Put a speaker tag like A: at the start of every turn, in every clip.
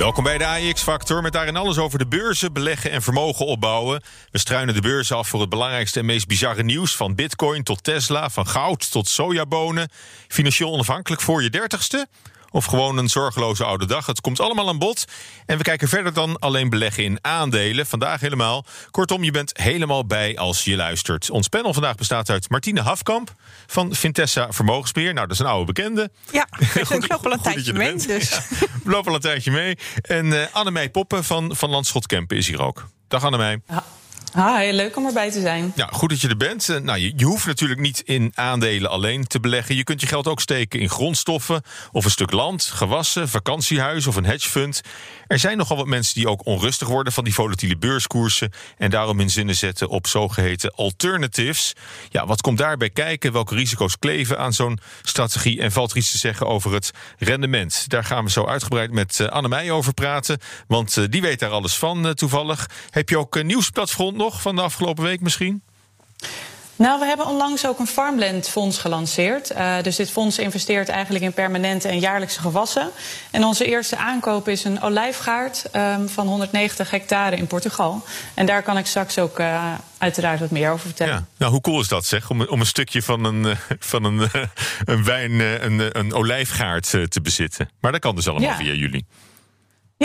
A: Welkom bij de AEX-factor met daarin alles over de beurzen, beleggen en vermogen opbouwen. We struinen de beurzen af voor het belangrijkste en meest bizarre nieuws... van bitcoin tot Tesla, van goud tot sojabonen. Financieel onafhankelijk voor je dertigste? Of gewoon een zorgeloze oude dag. Het komt allemaal aan bod. En we kijken verder dan alleen beleggen in aandelen. Vandaag helemaal. Kortom, je bent helemaal bij als je luistert. Ons panel vandaag bestaat uit Martine Hafkamp van Vintessa Vermogensbeheer. Nou, dat is een oude bekende.
B: Ja, ik loop al een tijdje mee. Dus.
A: we lopen al een tijdje mee. En uh, Annemij Poppen van, van Landschot Kempen is hier ook. Dag Annemij.
B: Ja. Hi, leuk om erbij te zijn.
A: Ja, goed dat je er bent. Eh, nou, je, hoeft natuurlijk niet in aandelen alleen te beleggen. Je kunt je geld ook steken in grondstoffen of een stuk land, gewassen, vakantiehuis of een hedgefund. Er zijn nogal wat mensen die ook onrustig worden van die volatiele beurskoersen en daarom hun zinnen zetten op zogeheten alternatives. Ja, wat komt daarbij kijken? Welke risico's kleven aan zo'n strategie? En valt er iets te zeggen over het rendement? Daar gaan we zo uitgebreid met uh, Annemij over praten, want uh, die weet daar alles van toevallig. Heb je ook een nieuwsplatform nog van de afgelopen week misschien?
B: Nou, we hebben onlangs ook een Farmland Fonds gelanceerd. Uh, dus dit fonds investeert eigenlijk in permanente en jaarlijkse gewassen. En onze eerste aankoop is een olijfgaard um, van 190 hectare in Portugal. En daar kan ik straks ook uh, uiteraard wat meer over vertellen. Ja.
A: Nou, hoe cool is dat zeg? Om, om een stukje van een, uh, van een, een wijn, een, een olijfgaard te bezitten. Maar dat kan dus allemaal ja. via jullie.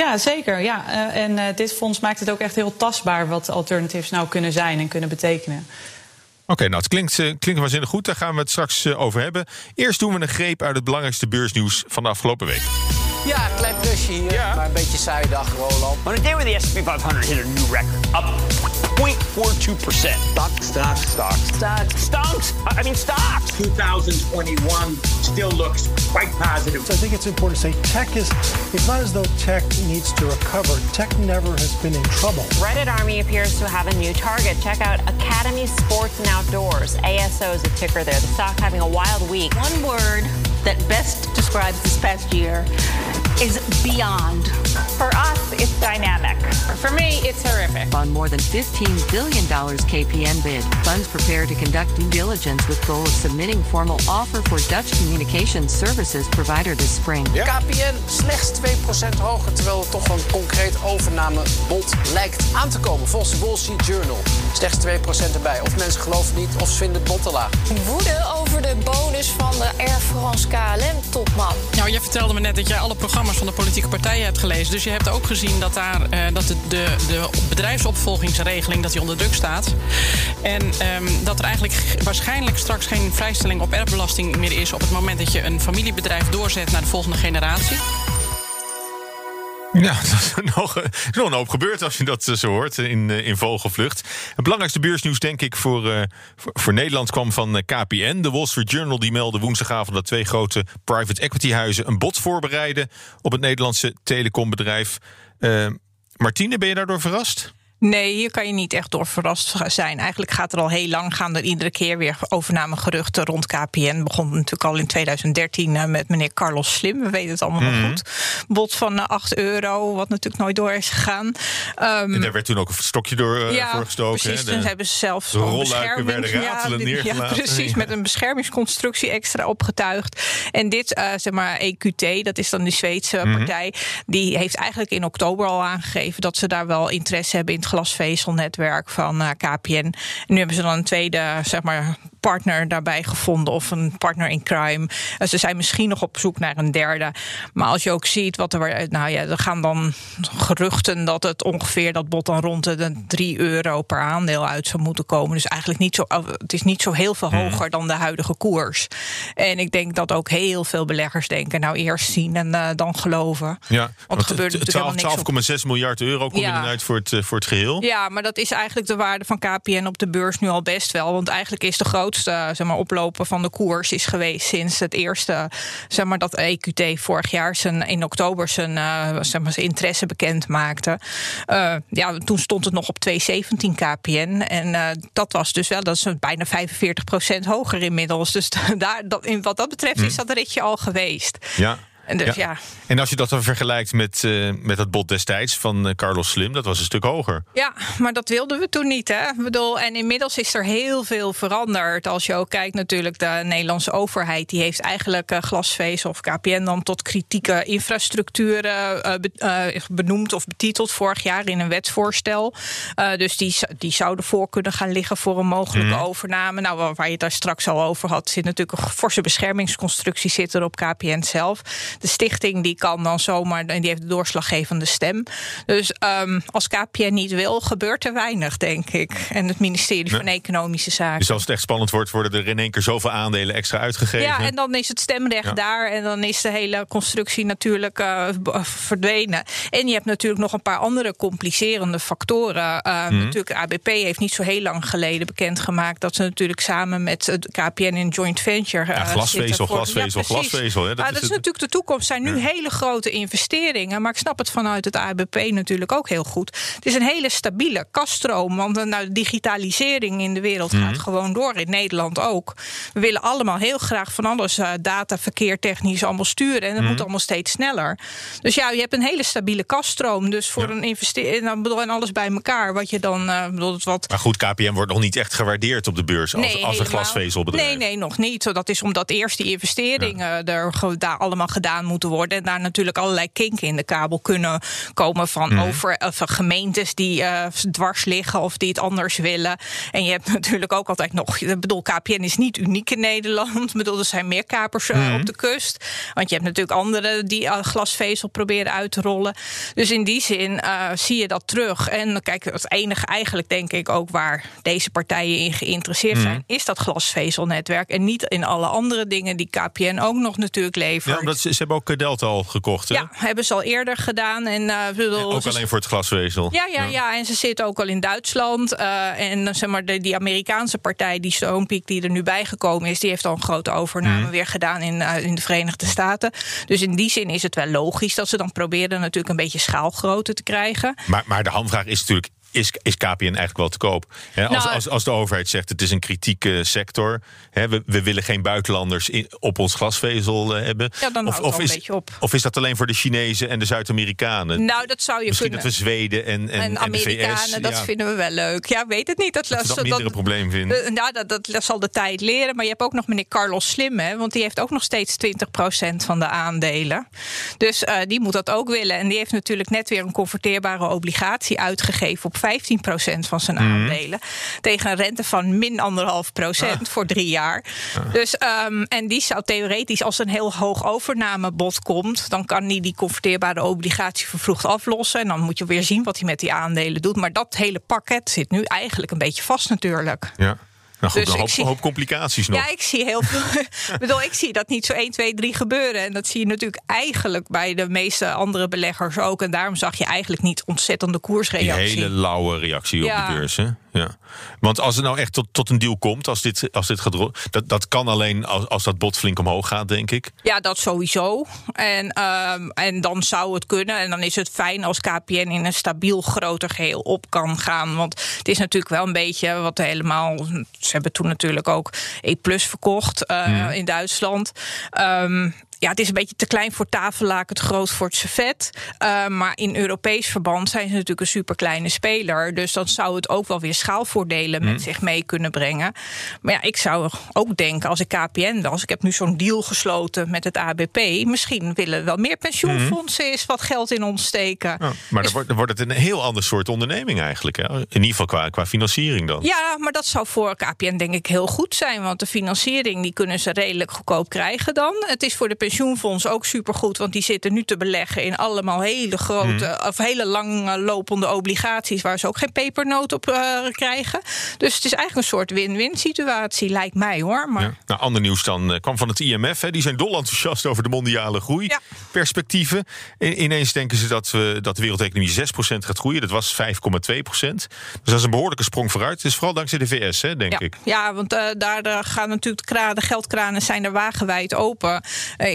B: Ja, zeker. Ja. Uh, en uh, dit fonds maakt het ook echt heel tastbaar wat alternatives nou kunnen zijn en kunnen betekenen.
A: Oké, okay, nou het klinkt, uh, klinkt waanzinnig goed. Daar gaan we het straks over hebben. Eerst doen we een greep uit het belangrijkste beursnieuws van de afgelopen week.
C: Ja, klein plusje hier, ja. maar een beetje saaie dag, Roland.
D: On a day where the S&P 500 hit a new record, up 0.42%.
C: Stocks, stocks, stocks.
D: Stocks. Stocks. I mean stocks.
E: 2021 still looks quite positive.
F: So I think it's important to say tech is, it's not as though tech needs to recover. Tech never has been in trouble.
G: Reddit Army appears to have a new target. Check out Academy Sports and Outdoors. ASO is a ticker there. The stock having a wild week.
H: One word that best describes this past year is beyond.
I: For us, it's dynamic.
J: For me, it's horrific.
K: On more than $15 billion KPN bid, funds prepare to conduct due diligence with goal of submitting formal offer for Dutch communications services provider this spring.
C: Ja. KPN slechts 2% hoger, terwijl er toch een concreet overnamebod lijkt aan te komen. Volgens de Wall Street Journal slechts 2% erbij. Of mensen geloven niet, of ze vinden het bod te laag.
L: Woede over de bonus van de Air France
J: Nou, je vertelde me net dat jij alle programma's van de politieke partijen hebt gelezen. Dus je hebt ook gezien dat daar uh, dat de, de, de bedrijfsopvolgingsregeling dat die onder druk staat. En um, dat er eigenlijk waarschijnlijk straks geen vrijstelling op erfbelasting meer is op het moment dat je een familiebedrijf doorzet naar de volgende generatie.
A: Ja, dat is nog, een hoop gebeurd als je dat zo hoort in, in vogelvlucht. Het belangrijkste beursnieuws, denk ik, voor, voor, voor, Nederland kwam van KPN. De Wall Street Journal die meldde woensdagavond dat twee grote private equity huizen een bod voorbereiden op het Nederlandse telecombedrijf. Uh, Martine, ben je daardoor verrast?
B: Nee, hier kan je niet echt door verrast zijn. Eigenlijk gaat er al heel lang gaan er iedere keer weer overnamegeruchten rond KPN. Begon natuurlijk al in 2013 uh, met meneer Carlos Slim. We weten het allemaal mm. nog goed. Bod van uh, 8 euro, wat natuurlijk nooit door is gegaan.
A: Um, en daar werd toen ook een stokje door uh,
B: ja,
A: voor gestoken.
B: Precies,
A: hè?
B: toen hebben ze zelfs
A: de rolluiken werden ratelen
B: ja,
A: neergelaten.
B: Ja, precies, met een beschermingsconstructie extra opgetuigd. En dit, uh, zeg maar, EQT, dat is dan de Zweedse mm. partij... die heeft eigenlijk in oktober al aangegeven... dat ze daar wel interesse hebben in glasvezelnetwerk van uh, KPN. En nu hebben ze dan een tweede, zeg maar, partner daarbij gevonden of een partner in crime. Uh, ze zijn misschien nog op zoek naar een derde. Maar als je ook ziet wat er. Nou ja, er gaan dan geruchten dat het ongeveer dat bod dan rond de 3 euro per aandeel uit zou moeten komen. Dus eigenlijk niet zo. Het is niet zo heel veel hoger dan de huidige koers. En ik denk dat ook heel veel beleggers denken: nou eerst zien en uh, dan geloven.
A: Ja,
B: want er gebeurt
A: natuurlijk 12,6 miljard euro kom je
B: Ja.
A: dan uit voor het, voor het geheel.
B: Ja, maar dat is eigenlijk de waarde van KPN op de beurs nu al best wel. Want eigenlijk is de grootste grootste zeg maar, oplopen van de koers is geweest sinds het eerste, zeg maar, dat EQT vorig jaar zijn, in oktober zijn, uh, zeg maar, zijn interesse bekend maakte. Uh, ja, toen stond het nog op 217 KPN. En uh, dat was dus wel, dat is bijna 45% hoger inmiddels. Dus daar, dat, in wat dat betreft is dat ritje al geweest.
A: Ja.
B: En, dus, ja.
A: en als je dat dan vergelijkt met, uh, met het bod destijds van uh, Carlos Slim, dat was een stuk hoger.
B: Ja, maar dat wilden we toen niet. Hè? Ik bedoel, en inmiddels is er heel veel veranderd. Als je ook kijkt, natuurlijk, de Nederlandse overheid die heeft eigenlijk uh, glasvezel of KPN dan tot kritieke infrastructuren be, benoemd of betiteld vorig jaar in een wetsvoorstel. dus die, die zouden voor kunnen gaan liggen voor een mogelijke mm. overname. Nou, waar, waar je het daar straks al over had, zit natuurlijk een forse beschermingsconstructie zit er op KPN zelf. De stichting die kan dan zomaar, die heeft de doorslaggevende stem. Dus um, als KPN niet wil, gebeurt er weinig, denk ik. En het ministerie nee. van Economische Zaken.
A: Dus als het echt spannend wordt, worden er in één keer zoveel aandelen extra uitgegeven.
B: Ja, en dan is het stemrecht ja. daar en dan is de hele constructie natuurlijk uh, verdwenen. En je hebt natuurlijk nog een paar andere complicerende factoren. Uh, mm. Natuurlijk, ABP heeft niet zo heel lang geleden bekendgemaakt dat ze natuurlijk samen met het KPN in joint venture.
A: Uh, ja, glasvezel, glasvezel, ja, glasvezel. Hè?
B: Dat, ah, dat is natuurlijk de toekomst zijn nu ja. hele grote investeringen. Maar ik snap het vanuit het ABP natuurlijk ook heel goed. Het is een hele stabiele kaststroom. Want nou, de digitalisering in de wereld mm -hmm. gaat gewoon door. In Nederland ook. We willen allemaal heel graag van alles uh, data, verkeer, technisch allemaal sturen. En dat mm -hmm. moet allemaal steeds sneller. Dus ja, je hebt een hele stabiele kaststroom. Dus voor ja. een investering, dan bedoel en alles bij elkaar. Wat je dan uh, bedoel, wat.
A: Maar goed, KPN wordt nog niet echt gewaardeerd op de beurs als,
B: nee,
A: als een glasvezelbedrijf.
B: Nee, nee, nog niet. Dat is omdat eerst die investeringen ja. er daar allemaal gedaan moeten worden. En daar natuurlijk allerlei kinken in de kabel kunnen komen van mm. over van gemeentes die uh, dwars liggen of die het anders willen. En je hebt natuurlijk ook altijd nog. Ik bedoel, KPN is niet uniek in Nederland. Ik bedoel, er zijn meer kapers uh, mm. op de kust. Want je hebt natuurlijk anderen die uh, glasvezel proberen uit te rollen. Dus in die zin zie je dat terug. En kijk, het enige eigenlijk denk ik ook waar deze partijen in geïnteresseerd mm. zijn, is dat glasvezelnetwerk. En niet in alle andere dingen die KPN ook nog natuurlijk levert.
A: Ja, omdat ze, ze hebben ook Delta al gekocht. Hè?
B: Ja, hebben ze al eerder gedaan. En, uh, bedoel,
A: en ook alleen voor het glasvezel.
B: Ja, ja, ja, ja. En ze zitten ook al in Duitsland. Uh, en zeg maar, de, die Amerikaanse partij, die Stonepeak, die er nu bijgekomen is, die heeft al een grote overname mm. weer gedaan in, uh, in de Verenigde Staten. Dus in die zin is het wel logisch dat ze dan proberen natuurlijk een beetje schaalgrootte te krijgen.
A: Maar, maar de hamvraag is natuurlijk is, is KPN eigenlijk wel te koop? He, als, nou, als, als de overheid zegt het is een kritieke sector, he, we, we willen geen buitenlanders in, op ons glasvezel uh, hebben.
B: Ja, dan of,
A: of,
B: is, een beetje op.
A: of is dat alleen voor de Chinezen en de Zuid-Amerikanen?
B: Nou, dat zou je
A: Misschien
B: kunnen.
A: dat we Zweden en, en,
B: en Amerikanen,
A: en de VS,
B: dat
A: ja.
B: vinden we wel leuk. Ja, weet het niet. Dat,
A: dat, dat, dat minder een probleem vinden.
B: Uh, nou, dat, dat, dat zal de tijd leren. Maar je hebt ook nog meneer Carlos Slim, hè, want die heeft ook nog steeds 20% van de aandelen. Dus uh, die moet dat ook willen. En die heeft natuurlijk net weer een converteerbare obligatie uitgegeven op 15% van zijn
A: Mhm.
B: aandelen. Tegen een rente van min anderhalf procent
A: Ah.
B: voor drie jaar. Dus, um, en die zou theoretisch, als een heel hoog overnamebod komt, dan kan hij die converteerbare obligatie vervroegd aflossen. En dan moet je weer zien wat hij met die aandelen doet. Maar dat hele pakket zit nu eigenlijk een beetje vast natuurlijk.
A: Ja. Nou goed,
B: Dus
A: een hoop,
B: zie-
A: hoop complicaties nog.
B: Ja, ik zie heel veel. ik bedoel, ik zie dat niet zo 1, 2, 3 gebeuren. En dat zie je natuurlijk eigenlijk bij de meeste andere beleggers ook. En daarom zag je eigenlijk niet ontzettende
A: Die
B: koersreactie.
A: hele lauwe reactie
B: Ja.
A: op de beurs. Hè? Ja. Want als het nou echt tot, tot een deal komt, als dit, als dit gaat dat, dat kan alleen als, als dat bod flink omhoog gaat, denk ik.
B: Ja, dat sowieso. En, ehm, en dan zou het kunnen. En dan is het fijn als KPN in een stabiel groter geheel op kan gaan. Want het is natuurlijk wel een beetje wat helemaal. Ze hebben toen natuurlijk ook E Plus verkocht eh,
A: Mhm.
B: in Duitsland. Ehm, ja, het is een beetje te klein voor tafellaken, te groot voor het servet. Uh, maar in Europees verband zijn ze natuurlijk een superkleine speler. Dus dan zou het ook wel weer schaalvoordelen met zich mee kunnen brengen. Maar ja, ik zou ook denken, als ik KPN was... ik heb nu zo'n deal gesloten met het ABP... misschien willen wel meer pensioenfondsen eens wat geld in ons steken.
A: Maar dan wordt, dan wordt het een heel ander soort onderneming eigenlijk. Hè? In ieder geval qua, qua financiering dan.
B: Ja, maar dat zou voor KPN denk ik heel goed zijn. Want de financiering die kunnen ze redelijk goedkoop krijgen dan. Het is voor de pensioenfondsen ook supergoed. Want die zitten nu te beleggen in allemaal hele grote,
A: Mhm.
B: of hele lang lopende obligaties. waar ze ook geen pepernoot op eh, krijgen. Dus het is eigenlijk een soort win-win situatie, lijkt mij hoor. Maar
A: Ja. Nou, ander nieuws dan eh, kwam van het IMF. Hè. Die zijn dol enthousiast over de mondiale groeiperspectieven. I- ineens denken ze dat, we, dat de wereldeconomie 6% gaat groeien. Dat was 5,2%. Dus dat is een behoorlijke sprong vooruit. Het is vooral dankzij de VS, hè, denk
B: ja,
A: ik.
B: Ja, want eh, daar eh, gaan natuurlijk de, de geldkranen zijn er wagenwijd open.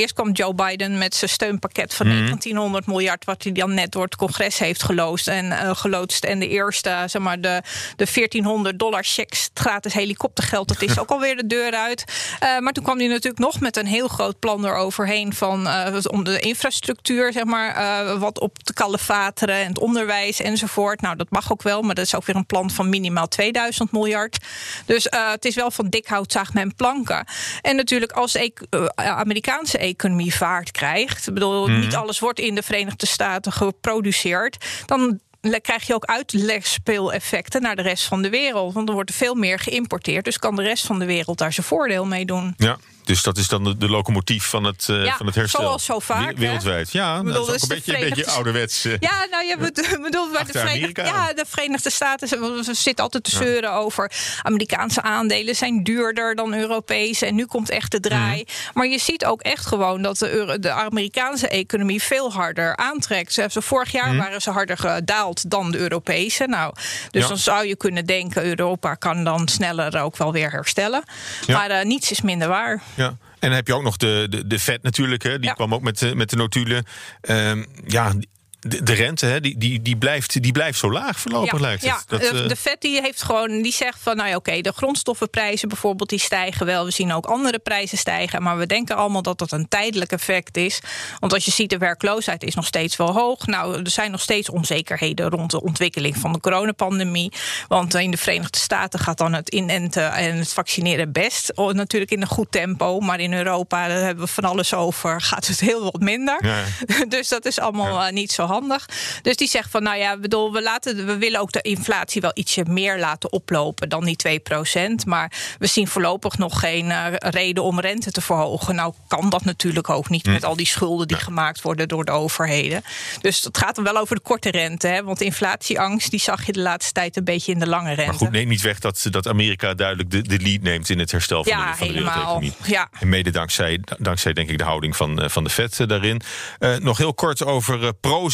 B: Eerst kwam Joe Biden met zijn steunpakket van
A: Mhm.
B: 1900 miljard, wat hij dan net door het congres heeft geloosd en eh, geloodst. En de eerste, zeg maar, de, de 1400 dollar checks, gratis helikoptergeld, dat is ook alweer de deur uit. Eh, maar toen kwam hij natuurlijk nog met een heel groot plan eroverheen van eh, om de infrastructuur, zeg maar, wat op te kalefateren en het onderwijs enzovoort. Nou, dat mag ook wel, maar dat is ook weer een plan van minimaal 2000 miljard. Dus het is wel van dik hout zaagt men planken. En natuurlijk als de ec- eh, Amerikaanse economie vaart krijgt, ik bedoel,
M: Mhm.
B: niet alles wordt in de Verenigde Staten geproduceerd, dan krijg je ook uitlegspeeleffecten naar de rest van de wereld. Want er wordt veel meer geïmporteerd. Dus kan de rest van de wereld daar zijn voordeel mee doen.
A: Ja, dus dat is dan de, de locomotief van het,
B: Ja,
A: van het herstel.
B: zoals zo vaak, hè?
A: Wereldwijd. Ja, nou,
B: bedoel,
A: dat is
B: dus
A: ook een beetje, een beetje ouderwets. eh.
B: Ja, nou, je bedoelt, bedoelt bij de Verenigde, ja, de Verenigde Staten ze, zitten altijd te
A: Ja.
B: zeuren over Amerikaanse aandelen zijn duurder dan Europese en nu komt echt de draai.
A: Mhm.
B: Maar je ziet ook echt gewoon dat de, Euro- de Amerikaanse economie veel harder aantrekt. Ze, vorig jaar
A: Mhm.
B: waren ze harder gedaald dan de Europese. Nou, dus
A: Ja.
B: dan zou je kunnen denken Europa kan dan sneller ook wel weer herstellen. Maar eh, niets is minder waar.
A: Ja. En dan heb je ook nog de, de, de Fed natuurlijk. Hè. Die kwam ook met, de- met de notulen. Ehm, ja, de, de rente hè, die, die, die, blijft, die blijft zo laag voorlopig lijkt het.
B: Ja,
A: Dat,
B: de,
A: eh,
B: de Fed die heeft gewoon, die zegt van, nou ja, oké, de grondstoffenprijzen bijvoorbeeld, die stijgen wel. We zien ook andere prijzen stijgen, maar we denken allemaal dat dat een tijdelijk effect is. Want als je ziet, de werkloosheid is nog steeds wel hoog. Nou, er zijn nog steeds onzekerheden rond de ontwikkeling van de coronapandemie. Want in de Verenigde Staten gaat dan het inenten en het vaccineren best. Natuurlijk in een goed tempo, maar in Europa, daar hebben we van alles over, gaat het heel wat minder.
A: Ja.
B: Dus dat is allemaal eh, niet zo handig. Dus die zegt van, nou ja, bedoel, we, laten, we willen ook de inflatie wel ietsje meer laten oplopen dan die 2% Maar we zien voorlopig nog geen eh, reden om rente te verhogen. Nou kan dat natuurlijk ook niet
A: Hm.
B: met al die schulden die gemaakt worden door de overheden. Dus het gaat dan wel over de korte rente. Hè? Want inflatieangst, die zag je de laatste tijd een beetje in de lange rente.
A: maar goed, neem niet weg dat, dat Amerika duidelijk de, de lead neemt in het herstel van,
B: Ja,
A: de, van de
B: helemaal.
A: wereldeconomie.
B: Ja.
A: En mede dankzij, dankzij denk ik de houding van, eh, van de Fed eh, daarin. Nog heel kort over eh,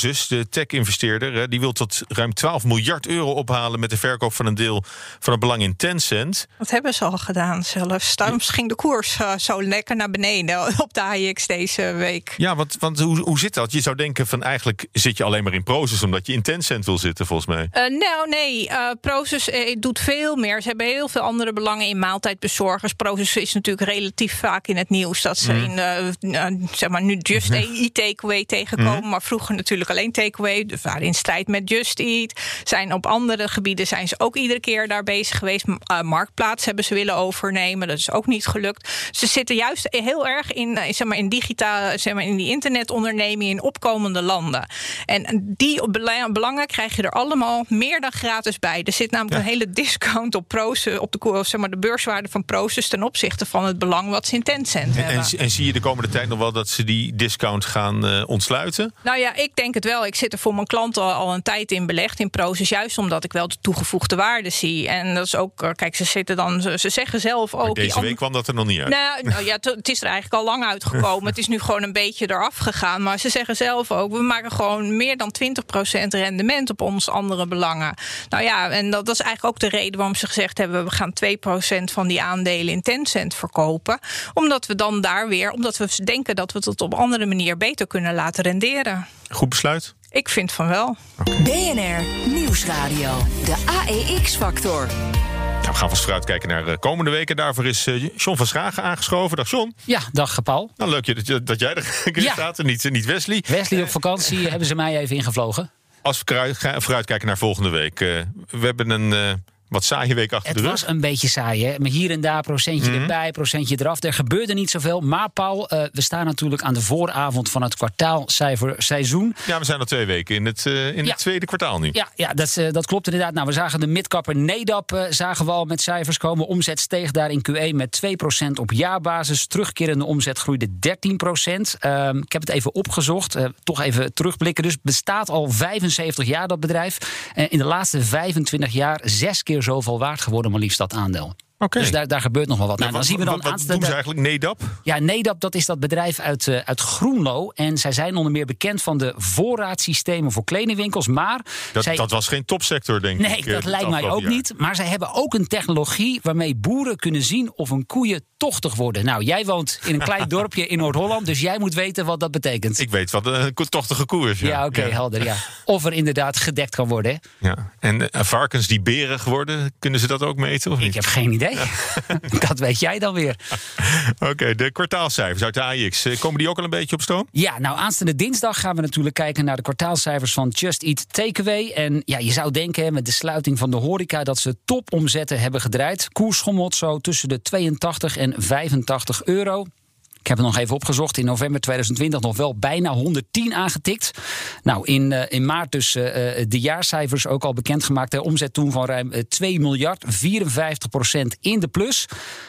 A: Prozus, de tech-investeerder. die wil tot ruim 12 miljard euro ophalen met de verkoop van een deel van het belang in Tencent.
B: Dat hebben ze al gedaan zelfs. Daarom ging de koers eh, zo lekker naar beneden op de AIX deze week.
A: Ja, want, want hoe, hoe zit dat? Je zou denken van eigenlijk zit je alleen maar in Prozus omdat je in Tencent wil zitten, volgens mij.
B: Eh, nou, nee. Prozus eh, doet veel meer. Ze hebben heel veel andere belangen in maaltijdbezorgers. Prozus is natuurlijk relatief vaak in het nieuws dat ze
A: Mhm.
B: in, zeg maar, nu Just Eat takeaway tegenkomen.
A: Mhm.
B: Maar vroeger natuurlijk alleen takeaway. Dus waren in strijd met Just Eat. Zijn op andere gebieden zijn ze ook iedere keer daar bezig geweest. Eh, marktplaats hebben ze willen overnemen. Dat is ook niet gelukt. Ze zitten juist heel erg in, eh, zeg maar, in digitaal, zeg maar, in die internetonderneming in opkomende landen. En die bela- belangen krijg je er allemaal meer dan gratis bij. Er zit namelijk een hele discount op Proces, op de, zeg maar, de beurswaarde van Proces ten opzichte van het belang wat ze in Tencent
A: En,
B: hebben.
A: en, en zie je de komende tijd nog wel dat ze die discount gaan eh, ontsluiten?
B: Nou ja, ik denk het wel. Ik zit er voor mijn klanten al, al een tijd in belegd in Proces. Juist omdat ik wel de toegevoegde waarde zie. En dat is ook, eh, kijk, ze zitten dan, ze, ze zeggen zelf ook.
A: Maar
B: die
A: deze week kwam dat er nog niet uit.
B: Nou, nou ja, het- is er eigenlijk al lang uitgekomen. het is nu gewoon een beetje eraf gegaan. Maar ze zeggen zelf ook, we maken gewoon meer dan 20% rendement op onze andere belangen. Nou ja, en dat, dat is eigenlijk ook de reden waarom ze gezegd hebben, we gaan 2% van die aandelen in Tencent verkopen. Omdat we dan daar weer, omdat we denken dat we het op een andere manier beter kunnen laten renderen.
A: Goed besluit.
B: Ik vind van wel.
N: BNR Nieuwsradio. De AEX-factor.
A: Nou, we gaan vast vooruitkijken naar de komende weken. Daarvoor is eh, John van Schagen aangeschoven. Dag John.
M: Ja, dag Paul.
A: Nou, leuk je- dat, je- dat jij er
M: Ja.
A: staat en niet, niet Wesley.
M: Wesley op vakantie hebben ze mij even ingevlogen.
A: Als we vooruit- vooruitkijken naar volgende week. eh, we hebben een... eh, wat saaie week achter
M: Het
A: de rug.
M: was een beetje saai, hè? Maar hier en daar procentje
A: Mhm.
M: erbij, procentje eraf. Er gebeurde niet zoveel. Maar Paul, eh, we staan natuurlijk aan de vooravond van het kwartaalcijferseizoen.
A: Ja, we zijn al twee weken in het, eh, in
M: Ja.
A: het tweede kwartaal nu.
M: Ja, ja dat, eh, dat klopt inderdaad. Nou, we zagen de midkapper Nedap zagen we al met cijfers komen. Omzet steeg daar in Q1 met 2% op jaarbasis. Terugkerende omzet groeide 13%. Ehm, ik heb het even opgezocht. toch even terugblikken. Dus bestaat al 75 jaar dat bedrijf. In de laatste 25 jaar zes keer zoveel waard geworden, maar liefst dat aandeel. Dus daar, daar gebeurt nog wel wat. Nou, dan
A: wat,
M: zien we dan
A: wat, wat doen ze eigenlijk? NEDAP?
M: ja, Nedap, dat is dat bedrijf uit, eh, uit Groenlo. En zij zijn onder meer bekend van de voorraadsystemen voor kledingwinkels. Maar
A: Dat,
M: zij,
A: dat was geen topsector, denk ik.
M: Nee,
A: eh,
M: dat lijkt mij ook
A: jaar.
M: niet. Maar zij hebben ook een technologie waarmee boeren kunnen zien of hun koeien tochtig worden. Nou, jij woont in een klein dorpje in Noord-Holland, dus jij moet weten wat dat betekent.
A: Ik weet wat een tochtige koe is. Ja,
M: ja, oké, helder. Ja. Of er inderdaad gedekt kan worden. hè.
A: Ja. En eh, varkens die berig worden, kunnen ze dat ook meten? Of niet?
M: Ik heb geen idee. dat weet jij dan weer.
A: Oké, de kwartaalcijfers uit de AIX. eh, Komen die ook al een beetje op stoom?
M: Ja, nou aanstaande dinsdag gaan we natuurlijk kijken naar de kwartaalcijfers van Just Eat Takeaway. En ja, je zou denken met de sluiting van de horeca dat ze topomzetten hebben gedraaid. Koers schommelt zo tussen de 82 en 85 euro. Ik heb het nog even opgezocht. In november 2020 nog wel bijna 110 aangetikt. Nou, in, eh, in maart dus eh, eh, de jaarcijfers ook al bekendgemaakt. De omzet toen van ruim eh, 2 miljard, 54 procent in de plus.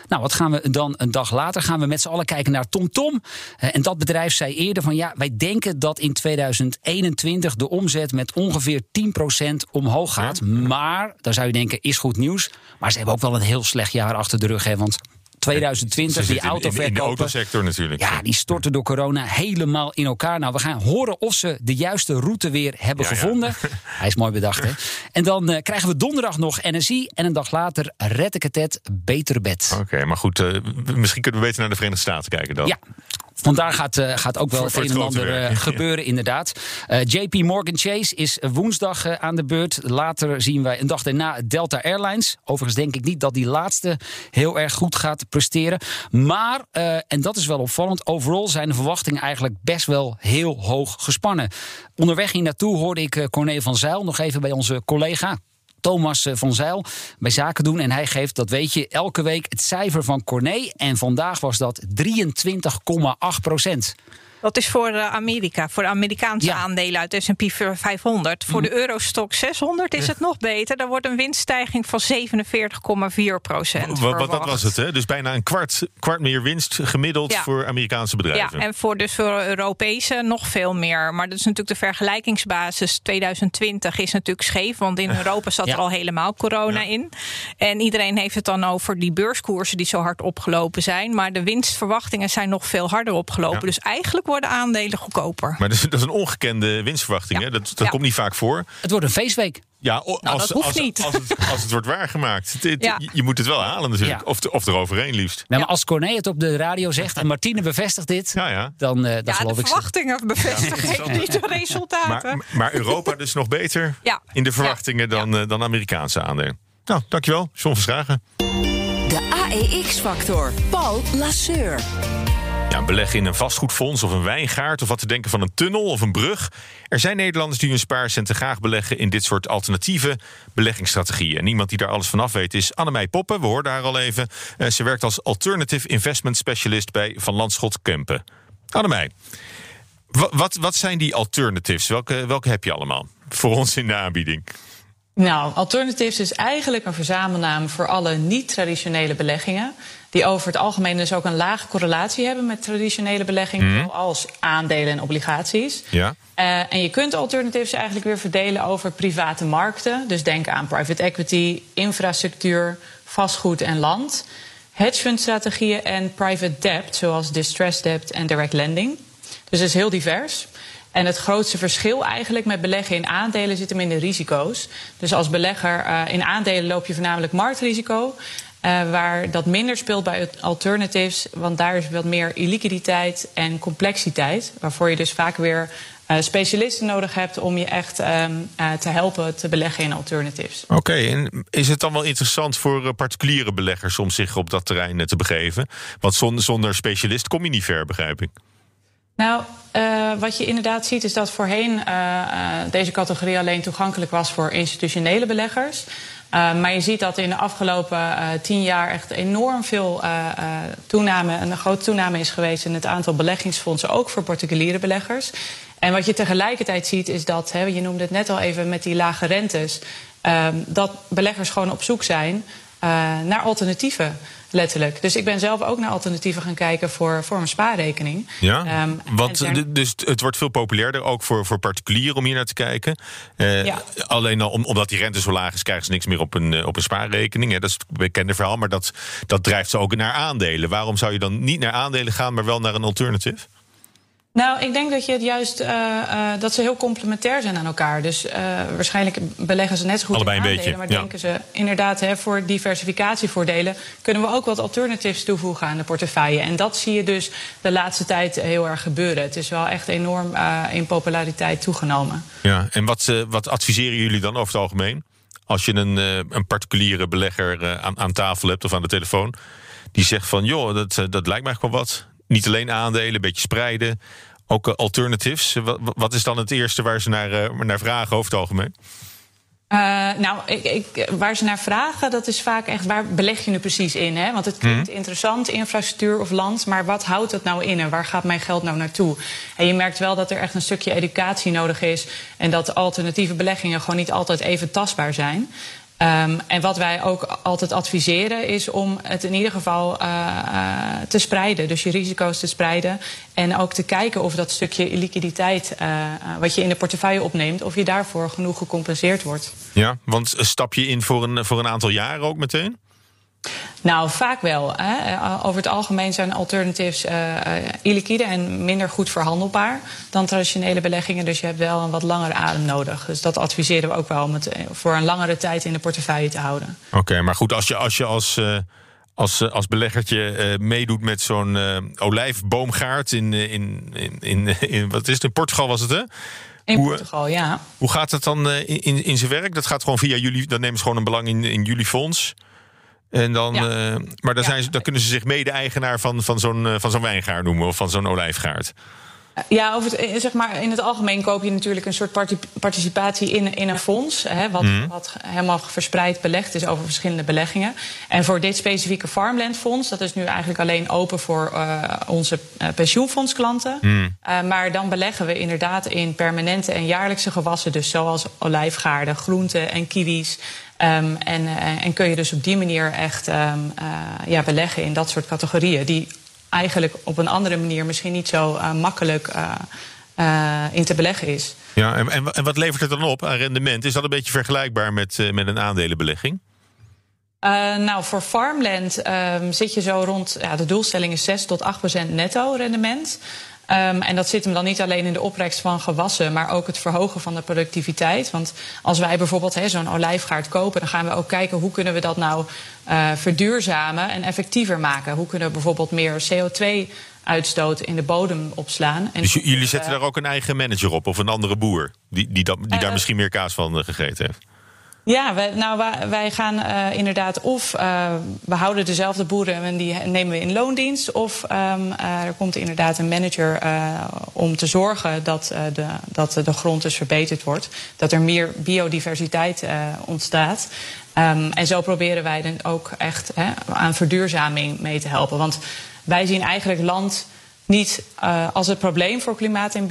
M: Nou, wat gaan we dan een dag later? Gaan we met z'n allen kijken naar TomTom. Eh, en dat bedrijf zei eerder van ja, wij denken dat in 2021 de omzet met ongeveer 10 procent omhoog gaat. Maar, dan zou je denken, is goed nieuws. Maar ze hebben ook wel een heel slecht jaar achter de rug. Hè, want 2020,
A: Ze
M: die
A: zitten in- de
M: autoverkopen...
A: autosector natuurlijk.
M: Ja, die storten door corona helemaal in elkaar. Nou, we gaan horen of ze de juiste route weer hebben
A: Ja, ja.
M: gevonden. Hij is mooi bedacht, hè? En dan eh, krijgen we donderdag nog NSI. En een dag later red ik het het betere bed.
A: Oké, maar goed, eh, misschien kunnen we beter naar de Verenigde Staten kijken dan.
M: Ja. Vandaar gaat, eh, gaat ook wel
A: Voor-
M: het een en ander eh, gebeuren, inderdaad. Eh, JP Morgan Chase is woensdag aan de beurt. Later zien wij een dag daarna Delta Airlines. Overigens denk ik niet dat die laatste heel erg goed gaat presteren. Maar, en dat is wel opvallend, overal zijn de verwachtingen eigenlijk best wel heel hoog gespannen. Onderweg hier naartoe hoorde ik Corné van Zijl nog even bij onze collega. Thomas eh, van Zijl bij Zaken doen. En hij geeft, dat weet je, elke week het cijfer van Corné. En vandaag was dat 23,8 procent.
B: Dat is voor eh, Amerika, voor de Amerikaanse aandelen uit S&P 500. Voor
M: Mhm.
B: de Eurostock 600 is het nog beter. Daar wordt een winststijging van 47,4 procent.
A: Wat, dat was het, hè? Dus bijna een kwart, kwart meer winst gemiddeld
B: Ja.
A: voor Amerikaanse bedrijven.
B: Ja, en voor dus voor Europese nog veel meer. Maar dat is natuurlijk de vergelijkingsbasis 2020 is natuurlijk scheef. Want in Europa zat
O: Ja.
B: er al helemaal corona in. En iedereen heeft het dan over die beurskoersen die zo hard opgelopen zijn. Maar de winstverwachtingen zijn nog veel harder opgelopen. Dus eigenlijk worden aandelen goedkoper.
A: Maar dat is, dat is een ongekende winstverwachting. Hè? Dat, dat
B: Ja.
A: komt niet vaak voor.
M: Het wordt een feestweek.
A: Ja, o-
B: Nou,
A: als,
B: dat hoeft
A: als,
B: niet.
A: Als, het, als het wordt waargemaakt. Het- het-
B: Ja.
A: je, je moet het wel halen natuurlijk.
M: Ja.
A: Of, of eroverheen liefst.
M: Nou, maar als Corné het op de radio zegt en Martine bevestigt dit,
A: Ja, ja.
M: dan, eh dan
B: ja,
M: geloof
B: de
M: ik
B: verwachtingen bevestigen niet de resultaten.
A: Maar, maar Europa dus nog beter
B: Ja.
A: in de verwachtingen dan, eh, dan Amerikaanse aandelen. Nou, dankjewel. John Verschragen.
N: De AEX-factor. Paul Lasseur.
A: Ja, beleggen in een vastgoedfonds of een wijngaard... of wat te denken van een tunnel of een brug. Er zijn Nederlanders die hun spaarcenten graag beleggen... in dit soort alternatieve beleggingsstrategieën. En iemand die daar alles vanaf weet is Annemij Poppen. We hoorden haar al even. Eh, ze werkt als Alternative Investment Specialist... bij Van Landschot Kempen. Annemij, wa- wat, wat zijn die alternatives? Welke, welke heb je allemaal voor ons in de aanbieding?
O: Nou, Alternatives is eigenlijk een verzamelnaam voor alle niet-traditionele beleggingen. Die over het algemeen dus ook een lage correlatie hebben met traditionele beleggingen,
A: Mhm.
O: zoals aandelen en obligaties.
A: Ja.
O: Eh, en je kunt alternatives eigenlijk weer verdelen over private markten. Dus denk aan private equity, infrastructuur, vastgoed en land. Hedgefundstrategieën en private debt, zoals distressed debt en direct lending. Dus het is heel divers. En het grootste verschil eigenlijk met beleggen in aandelen zit hem in de risico's. Dus als belegger eh, in aandelen loop je voornamelijk marktrisico. Eh, waar dat minder speelt bij alternatives. Want daar is wat meer illiquiditeit en complexiteit. Waarvoor je dus vaak weer eh, specialisten nodig hebt om je echt ehm, eh, te helpen te beleggen in alternatives.
A: Oké, en is het dan wel interessant voor particuliere beleggers om zich op dat terrein te begeven? Want zon- zonder specialist kom je niet ver, begrijp ik.
O: Nou, uh, wat je inderdaad ziet is dat voorheen uh, deze categorie alleen toegankelijk was voor institutionele beleggers. Maar je ziet dat in de afgelopen tien jaar echt enorm veel toename, een grote toename is geweest in het aantal beleggingsfondsen, ook voor particuliere beleggers. En wat je tegelijkertijd ziet is dat, hè, je noemde het net al even met die lage rentes, dat beleggers gewoon op zoek zijn naar alternatieven. Letterlijk. Dus ik ben zelf ook naar alternatieven gaan kijken voor, voor mijn spaarrekening.
A: Ja, um, want dus het wordt veel populairder ook voor, voor particulieren om hier naar te kijken. Uh, ja. Alleen al omdat die rente zo laag is, krijgen ze niks meer op een, eh, op een spaarrekening. Dat is het bekende verhaal, maar dat, dat drijft ze ook naar aandelen. Waarom zou je dan niet naar aandelen gaan, maar wel naar een alternative?
O: Nou, ik denk dat je het juist uh, uh, dat ze heel complementair zijn aan elkaar. Dus uh, waarschijnlijk beleggen ze net zo goed
A: Allebei
O: in
A: aandelen,
O: een beetje, maar denken ze inderdaad hè, voor diversificatievoordelen kunnen we ook wat alternatives toevoegen aan de portefeuille. En dat zie je dus de laatste tijd heel erg gebeuren. Het is wel echt enorm in populariteit toegenomen.
A: Ja, en wat, wat adviseren jullie dan over het algemeen? Als je een, een particuliere belegger aan, aan tafel hebt of aan de telefoon, die zegt van joh, dat, dat lijkt mij gewoon wat. Niet alleen aandelen, een beetje spreiden ook alternatives. Wat, is dan het eerste waar ze naar, uh, naar vragen over het algemeen?
O: Uh, nou, ik, ik, waar ze naar vragen, dat is vaak echt waar beleg je nu precies in? Hè? Want het klinkt mm. interessant, infrastructuur of land, maar wat houdt het nou in en waar gaat mijn geld nou naartoe? En je merkt wel dat er echt een stukje educatie nodig is en dat alternatieve beleggingen gewoon niet altijd even tastbaar zijn. Um, en wat wij ook altijd adviseren is om het in ieder geval uh, uh, te spreiden. Dus je risico's te spreiden. En ook te kijken of dat stukje liquiditeit uh, wat je in de portefeuille opneemt, of je daarvoor genoeg gecompenseerd wordt.
A: Ja, want stap je in voor een, voor een aantal jaren ook meteen?
O: Nou, vaak wel. Hè. Over het algemeen zijn alternatives uh, illiquide en minder goed verhandelbaar dan traditionele beleggingen. Dus je hebt wel een wat langere adem nodig. Dus dat adviseren we ook wel om het voor een langere tijd in de portefeuille te houden.
A: Oké, maar goed, als je als, je als, uh, als, als beleggertje meedoet met zo'n olijfboomgaard in, in, in, in, in, wat is het, in Portugal was het hè?
O: In hoe, Portugal, ja.
A: Hoe gaat het dan in, in, in zijn werk? Dat gaat gewoon via jullie, dan nemen ze gewoon een belang in, in jullie fonds. En dan, ja. uh, maar dan, zijn ze, dan kunnen ze zich mede-eigenaar van, van zo'n van zo'n wijngaard noemen of van zo'n olijfgaard.
O: Ja, over het, eh, zeg maar, in het algemeen koop je natuurlijk een soort participatie in, in een fonds. Hè, wat, mm. wat, helemaal verspreid belegd is over verschillende beleggingen. En voor dit specifieke Farmland Fonds, dat is nu eigenlijk alleen open voor uh, onze pensioenfondsklanten. Mm. maar dan beleggen we inderdaad in permanente en jaarlijkse gewassen. Dus zoals olijfgaarden, groenten en kiwis. Um, en, uh, en, kun je dus op die manier echt um, uh, ja, beleggen in dat soort categorieën. Die eigenlijk op een andere manier misschien niet zo uh, makkelijk in te beleggen is.
A: Ja, en, en, en, wat levert het dan op aan rendement? Is dat een beetje vergelijkbaar met, met een aandelenbelegging?
O: nou, voor farmland um, zit je zo rond, ja, de doelstelling is 6 tot 8 procent netto rendement. Um, en dat zit hem dan niet alleen in de opbrengst van gewassen, maar ook het verhogen van de productiviteit. Want als wij bijvoorbeeld zo'n olijfgaard kopen, dan gaan we ook kijken hoe kunnen we dat nou uh, verduurzamen en effectiever maken. Hoe kunnen we bijvoorbeeld meer CO2 uitstoot in de bodem opslaan.
A: En dus jullie zetten uh, daar ook een eigen manager op of een andere boer die, die, dat, die uh, daar misschien meer kaas van gegeten heeft?
O: Ja, wij, nou, wij, gaan uh, inderdaad of uh, we houden dezelfde boeren en die nemen we in loondienst. Of um, uh, er komt inderdaad een manager om te zorgen dat, de, dat de grond dus verbeterd wordt. Dat er meer biodiversiteit ontstaat. Um, en zo proberen wij dan ook echt hè, aan verduurzaming mee te helpen. Want wij zien eigenlijk land niet uh, als het probleem voor klimaat- en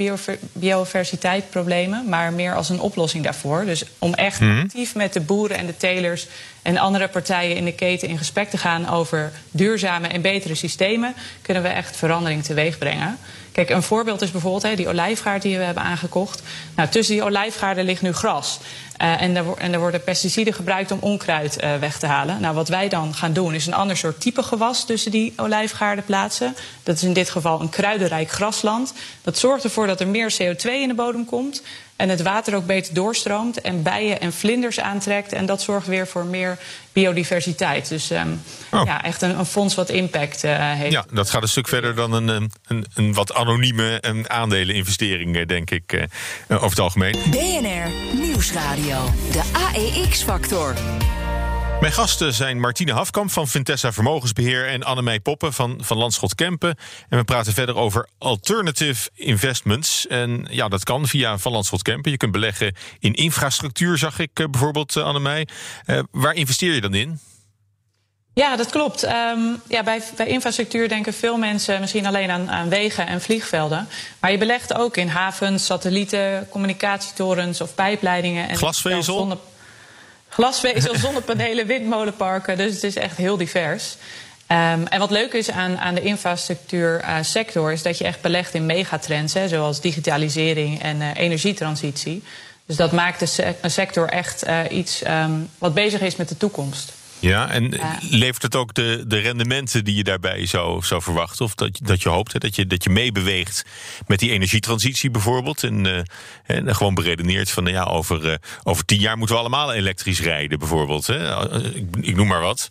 O: biodiversiteitsproblemen, maar meer als een oplossing daarvoor. Dus om echt mm -hmm. actief met de boeren en de telers en andere partijen in de keten in gesprek te gaan over duurzame en betere systemen, kunnen we echt verandering teweeg brengen. Kijk, een voorbeeld is bijvoorbeeld hè, die olijfgaard die we hebben aangekocht. Nou, tussen die olijfgaarden ligt nu gras. Uh, en, er, en, worden pesticiden gebruikt om onkruid uh, weg te halen. Nou, wat wij dan gaan doen is een ander soort type gewas tussen die olijfgaarden plaatsen. Dat is in dit geval een kruidenrijk grasland. Dat zorgt ervoor dat er meer CO2 in de bodem komt. En het water ook beter doorstroomt en bijen en vlinders aantrekt. En dat zorgt weer voor meer biodiversiteit. Dus um, oh. ja, echt een, een, fonds wat impact uh, heeft.
A: Ja, dat gaat een stuk verder dan een, een, een wat anonieme een aandeleninvestering, denk ik, uh, over het algemeen.
N: BNR Nieuwsradio, de AEX-factor.
A: Mijn gasten zijn Martine Hafkamp van Vintessa Vermogensbeheer en Annemij Poppen van, van Landschot Kempen. En we praten verder over alternative investments. En ja, dat kan via Van Landschot Kempen. Je kunt beleggen in infrastructuur, zag ik eh, bijvoorbeeld, uh, Annemij. Uh, waar investeer je dan in?
O: Ja, dat klopt. Um, ja, bij, bij, infrastructuur denken veel mensen misschien alleen aan, aan, wegen en vliegvelden. Maar je belegt ook in havens, satellieten, communicatietorens of pijpleidingen. En
A: Glasvezel?
O: Glasvezel, zonnepanelen, windmolenparken. Dus het is echt heel divers. Um, en wat leuk is aan, aan de infrastructuursector... Uh, is dat je echt belegt in megatrends, hè, zoals digitalisering en uh, energietransitie. Dus dat maakt de se sector echt uh, iets um, wat bezig is met de toekomst.
A: Ja, en levert het ook de, de rendementen die je daarbij zou, zou verwachten? Of dat, dat je hoopt hè, dat, je, dat je meebeweegt met die energietransitie bijvoorbeeld? En, uh, en gewoon beredeneert van, nou ja, over, uh, over tien jaar moeten we allemaal elektrisch rijden bijvoorbeeld. Hè? Ik, ik noem maar wat.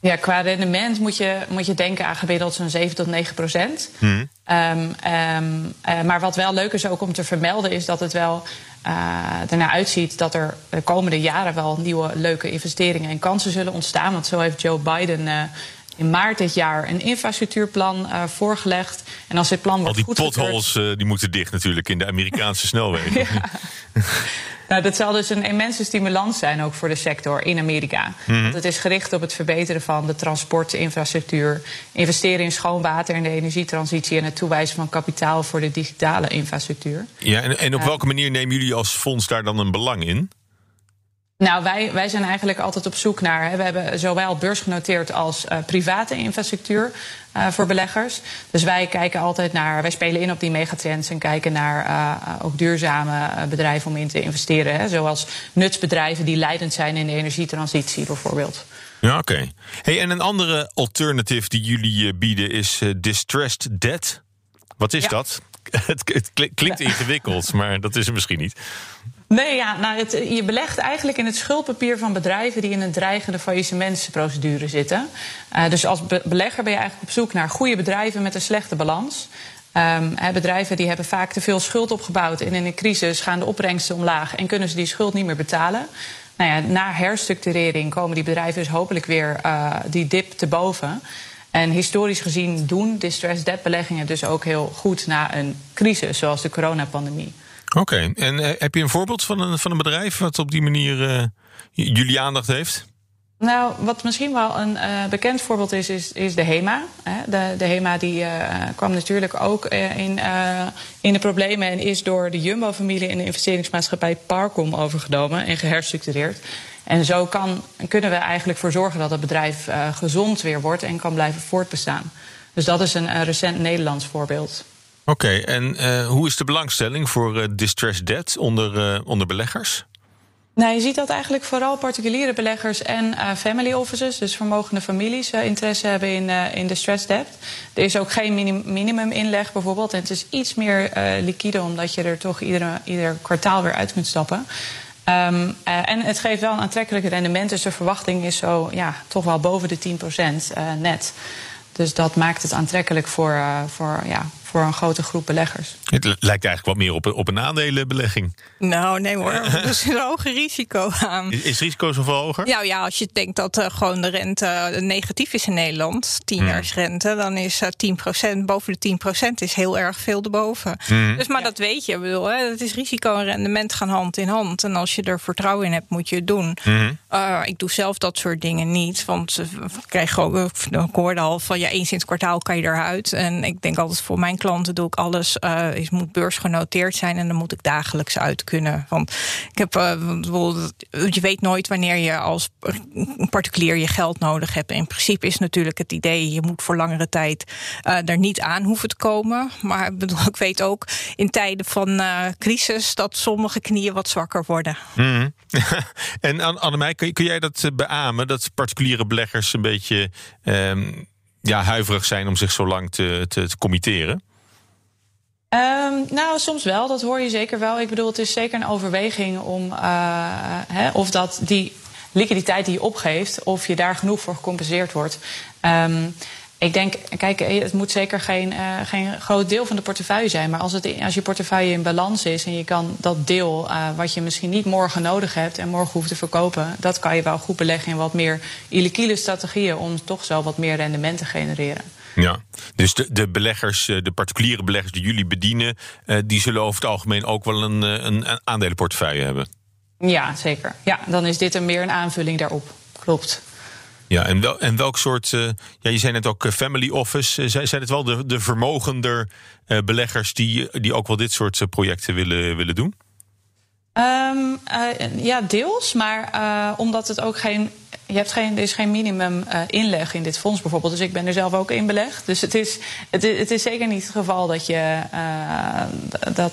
O: Ja, qua rendement moet je, moet je denken aan gemiddeld zo'n 7 tot 9 procent. Um, um, uh, maar wat wel leuk is ook om te vermelden, is dat het wel ernaar uitziet dat er de komende jaren wel nieuwe leuke investeringen en kansen zullen ontstaan. Want zo heeft Joe Biden uh, in maart dit jaar een infrastructuurplan uh, voorgelegd. En als dit plan wordt
A: Al die potholes die moeten dicht natuurlijk in de Amerikaanse snelwegen.
O: Nou, dat zal dus een immense stimulans zijn ook voor de sector in Amerika. Mm. Want het is gericht op het verbeteren van de transportinfrastructuur, investeren in schoon water en de energietransitie en het toewijzen van kapitaal voor de digitale infrastructuur.
A: Ja, en, en op welke manier nemen jullie als fonds daar dan een belang in?
O: Nou, wij, wij zijn eigenlijk altijd op zoek naar. Hè, we hebben zowel beursgenoteerd als uh, private infrastructuur uh, voor beleggers. Dus wij kijken altijd naar. Wij spelen in op die megatrends en kijken naar uh, ook duurzame bedrijven om in te investeren. Hè, zoals nutsbedrijven die leidend zijn in de energietransitie, bijvoorbeeld.
A: Ja, oké. Okay. Hey, en een andere alternative die jullie bieden is distressed debt. Wat is ja. dat? het, het klinkt ingewikkeld, maar dat is het misschien niet.
O: Nee, ja, nou, het, je belegt eigenlijk in het schuldpapier van bedrijven die in een dreigende faillissementsprocedure zitten. Uh, dus als be belegger ben je eigenlijk op zoek naar goede bedrijven met een slechte balans. Hè, bedrijven die hebben vaak te veel schuld opgebouwd en in een crisis gaan de opbrengsten omlaag en kunnen ze die schuld niet meer betalen. Nou ja, na herstructurering komen die bedrijven dus hopelijk weer uh, die dip te boven. En historisch gezien doen distressed debt beleggingen dus ook heel goed na een crisis zoals de coronapandemie.
A: Oké, en uh, heb je een voorbeeld van een, van een bedrijf wat op die manier uh, jullie aandacht heeft?
O: Nou, wat misschien wel een uh, bekend voorbeeld is, is, is de HEMA. De, de HEMA die, kwam natuurlijk ook in, in de problemen en is door de Jumbo-familie in de investeringsmaatschappij Parcom overgenomen en geherstructureerd. En zo kan, kunnen we eigenlijk voor zorgen dat het bedrijf gezond weer wordt en kan blijven voortbestaan. Dus dat is een recent Nederlands voorbeeld.
A: Oké, en uh, hoe is de belangstelling voor uh, distressed debt onder, uh, onder beleggers?
O: Nou, je ziet dat eigenlijk vooral particuliere beleggers en family offices, dus vermogende families, interesse hebben in, in distressed debt. Er is ook geen minim, minimum inleg bijvoorbeeld. En het is iets meer liquide, omdat je er toch iedere, ieder kwartaal weer uit kunt stappen. Um, en het geeft wel een aantrekkelijk rendement, dus de verwachting is zo ja, toch wel boven de 10% net. Dus dat maakt het aantrekkelijk voor, voor ja, voor een grote groep beleggers.
A: Het lijkt eigenlijk wat meer op een, op een aandelenbelegging.
B: Nou, nee hoor. Er is een hoger risico aan.
A: Is, is het risico zoveel hoger?
B: Nou ja, als je denkt dat uh, gewoon de rente negatief is in Nederland, 10 hmm. rente, dan is uh, 10%, boven de 10% is heel erg veel erboven. Hmm. Dus maar ja. dat weet je. Ik bedoel, hè, het is risico en rendement gaan hand in hand. En als je er vertrouwen in hebt, moet je het doen. Hmm. Uh, ik doe zelf dat soort dingen niet. Want ik krijg ook, ik hoorde al van ja, eens in het kwartaal kan je eruit. En ik denk altijd voor mijn klanten doe ik alles. Uh, is, moet beursgenoteerd zijn en dan moet ik dagelijks uit kunnen. Want ik heb uh, je weet nooit wanneer je als particulier je geld nodig hebt. In principe is natuurlijk het idee, je moet voor langere tijd uh, er niet aan hoeven te komen. Maar ik, bedoel, ik weet ook in tijden van crisis dat sommige knieën wat zwakker worden.
A: Mm. en Annemij, kun, kun jij dat beamen? Dat particuliere beleggers een beetje um, ja, huiverig zijn om zich zo lang te, te, te committeren?
O: Um, nou, soms wel. Dat hoor je zeker wel. Ik bedoel, het is zeker een overweging om uh, hè, of dat die liquiditeit die je opgeeft, of je daar genoeg voor gecompenseerd wordt. Um, Ik denk, kijk, het moet zeker geen, uh, geen groot deel van de portefeuille zijn. Maar als, het, als je portefeuille in balans is en je kan dat deel wat je misschien niet morgen nodig hebt en morgen hoeft te verkopen, dat kan je wel goed beleggen in wat meer illiquide strategieën om toch zo wat meer rendement te genereren.
A: Ja, dus de, de beleggers, de particuliere beleggers die jullie bedienen, uh, die zullen over het algemeen ook wel een, een aandelenportefeuille hebben.
O: Ja, zeker. Ja, dan is dit een meer een aanvulling daarop. Klopt.
A: Ja, en, wel, en welk soort. Uh, ja, je zei net ook family office. Uh, zijn het wel de, de vermogender uh, beleggers die, die ook wel dit soort projecten willen, willen doen?
O: Um, ja, deels. Maar omdat het ook geen. Je hebt geen, er is geen minimum inleg in dit fonds bijvoorbeeld. Dus ik ben er zelf ook in belegd. Dus het is, het, het is zeker niet het geval dat je. dat,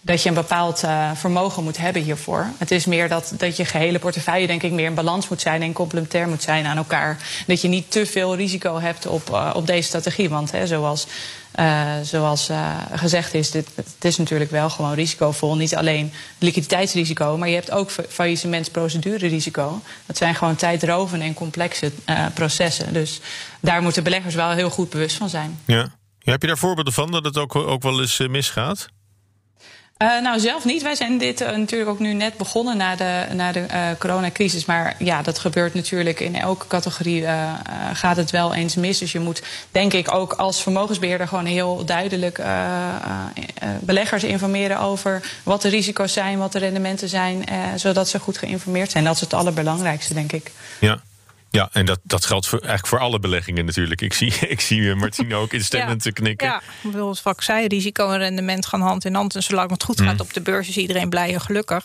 O: dat je een bepaald vermogen moet hebben hiervoor. Het is meer dat, dat je gehele portefeuille, denk ik, meer in balans moet zijn en complementair moet zijn aan elkaar. Dat je niet te veel risico hebt op, op deze strategie. Want hè, zoals, uh, zoals gezegd is, dit, het is natuurlijk wel gewoon risicovol. Niet alleen liquiditeitsrisico, maar je hebt ook faillissementsprocedurerisico. Dat zijn gewoon tijdrovende en complexe processen. Dus daar moeten beleggers wel heel goed bewust van zijn.
A: Ja heb je daar voorbeelden van dat het ook, ook wel eens misgaat?
O: Uh, nou, zelf niet. Wij zijn dit uh, natuurlijk ook nu net begonnen na de, na de uh, coronacrisis. Maar ja, dat gebeurt natuurlijk in elke categorie gaat het wel eens mis. Dus je moet, denk ik, ook als vermogensbeheerder gewoon heel duidelijk beleggers informeren over wat de risico's zijn, wat de rendementen zijn, zodat ze goed geïnformeerd zijn. Dat is het allerbelangrijkste, denk ik.
A: Ja. Ja, en dat, dat geldt voor, eigenlijk voor alle beleggingen natuurlijk. Ik zie, ik zie Martine ook instemmend te knikken.
B: Ja, ik bedoel, het vak zei, risico en rendement gaan hand in hand. En zolang het goed gaat op de beurs is iedereen blij en gelukkig.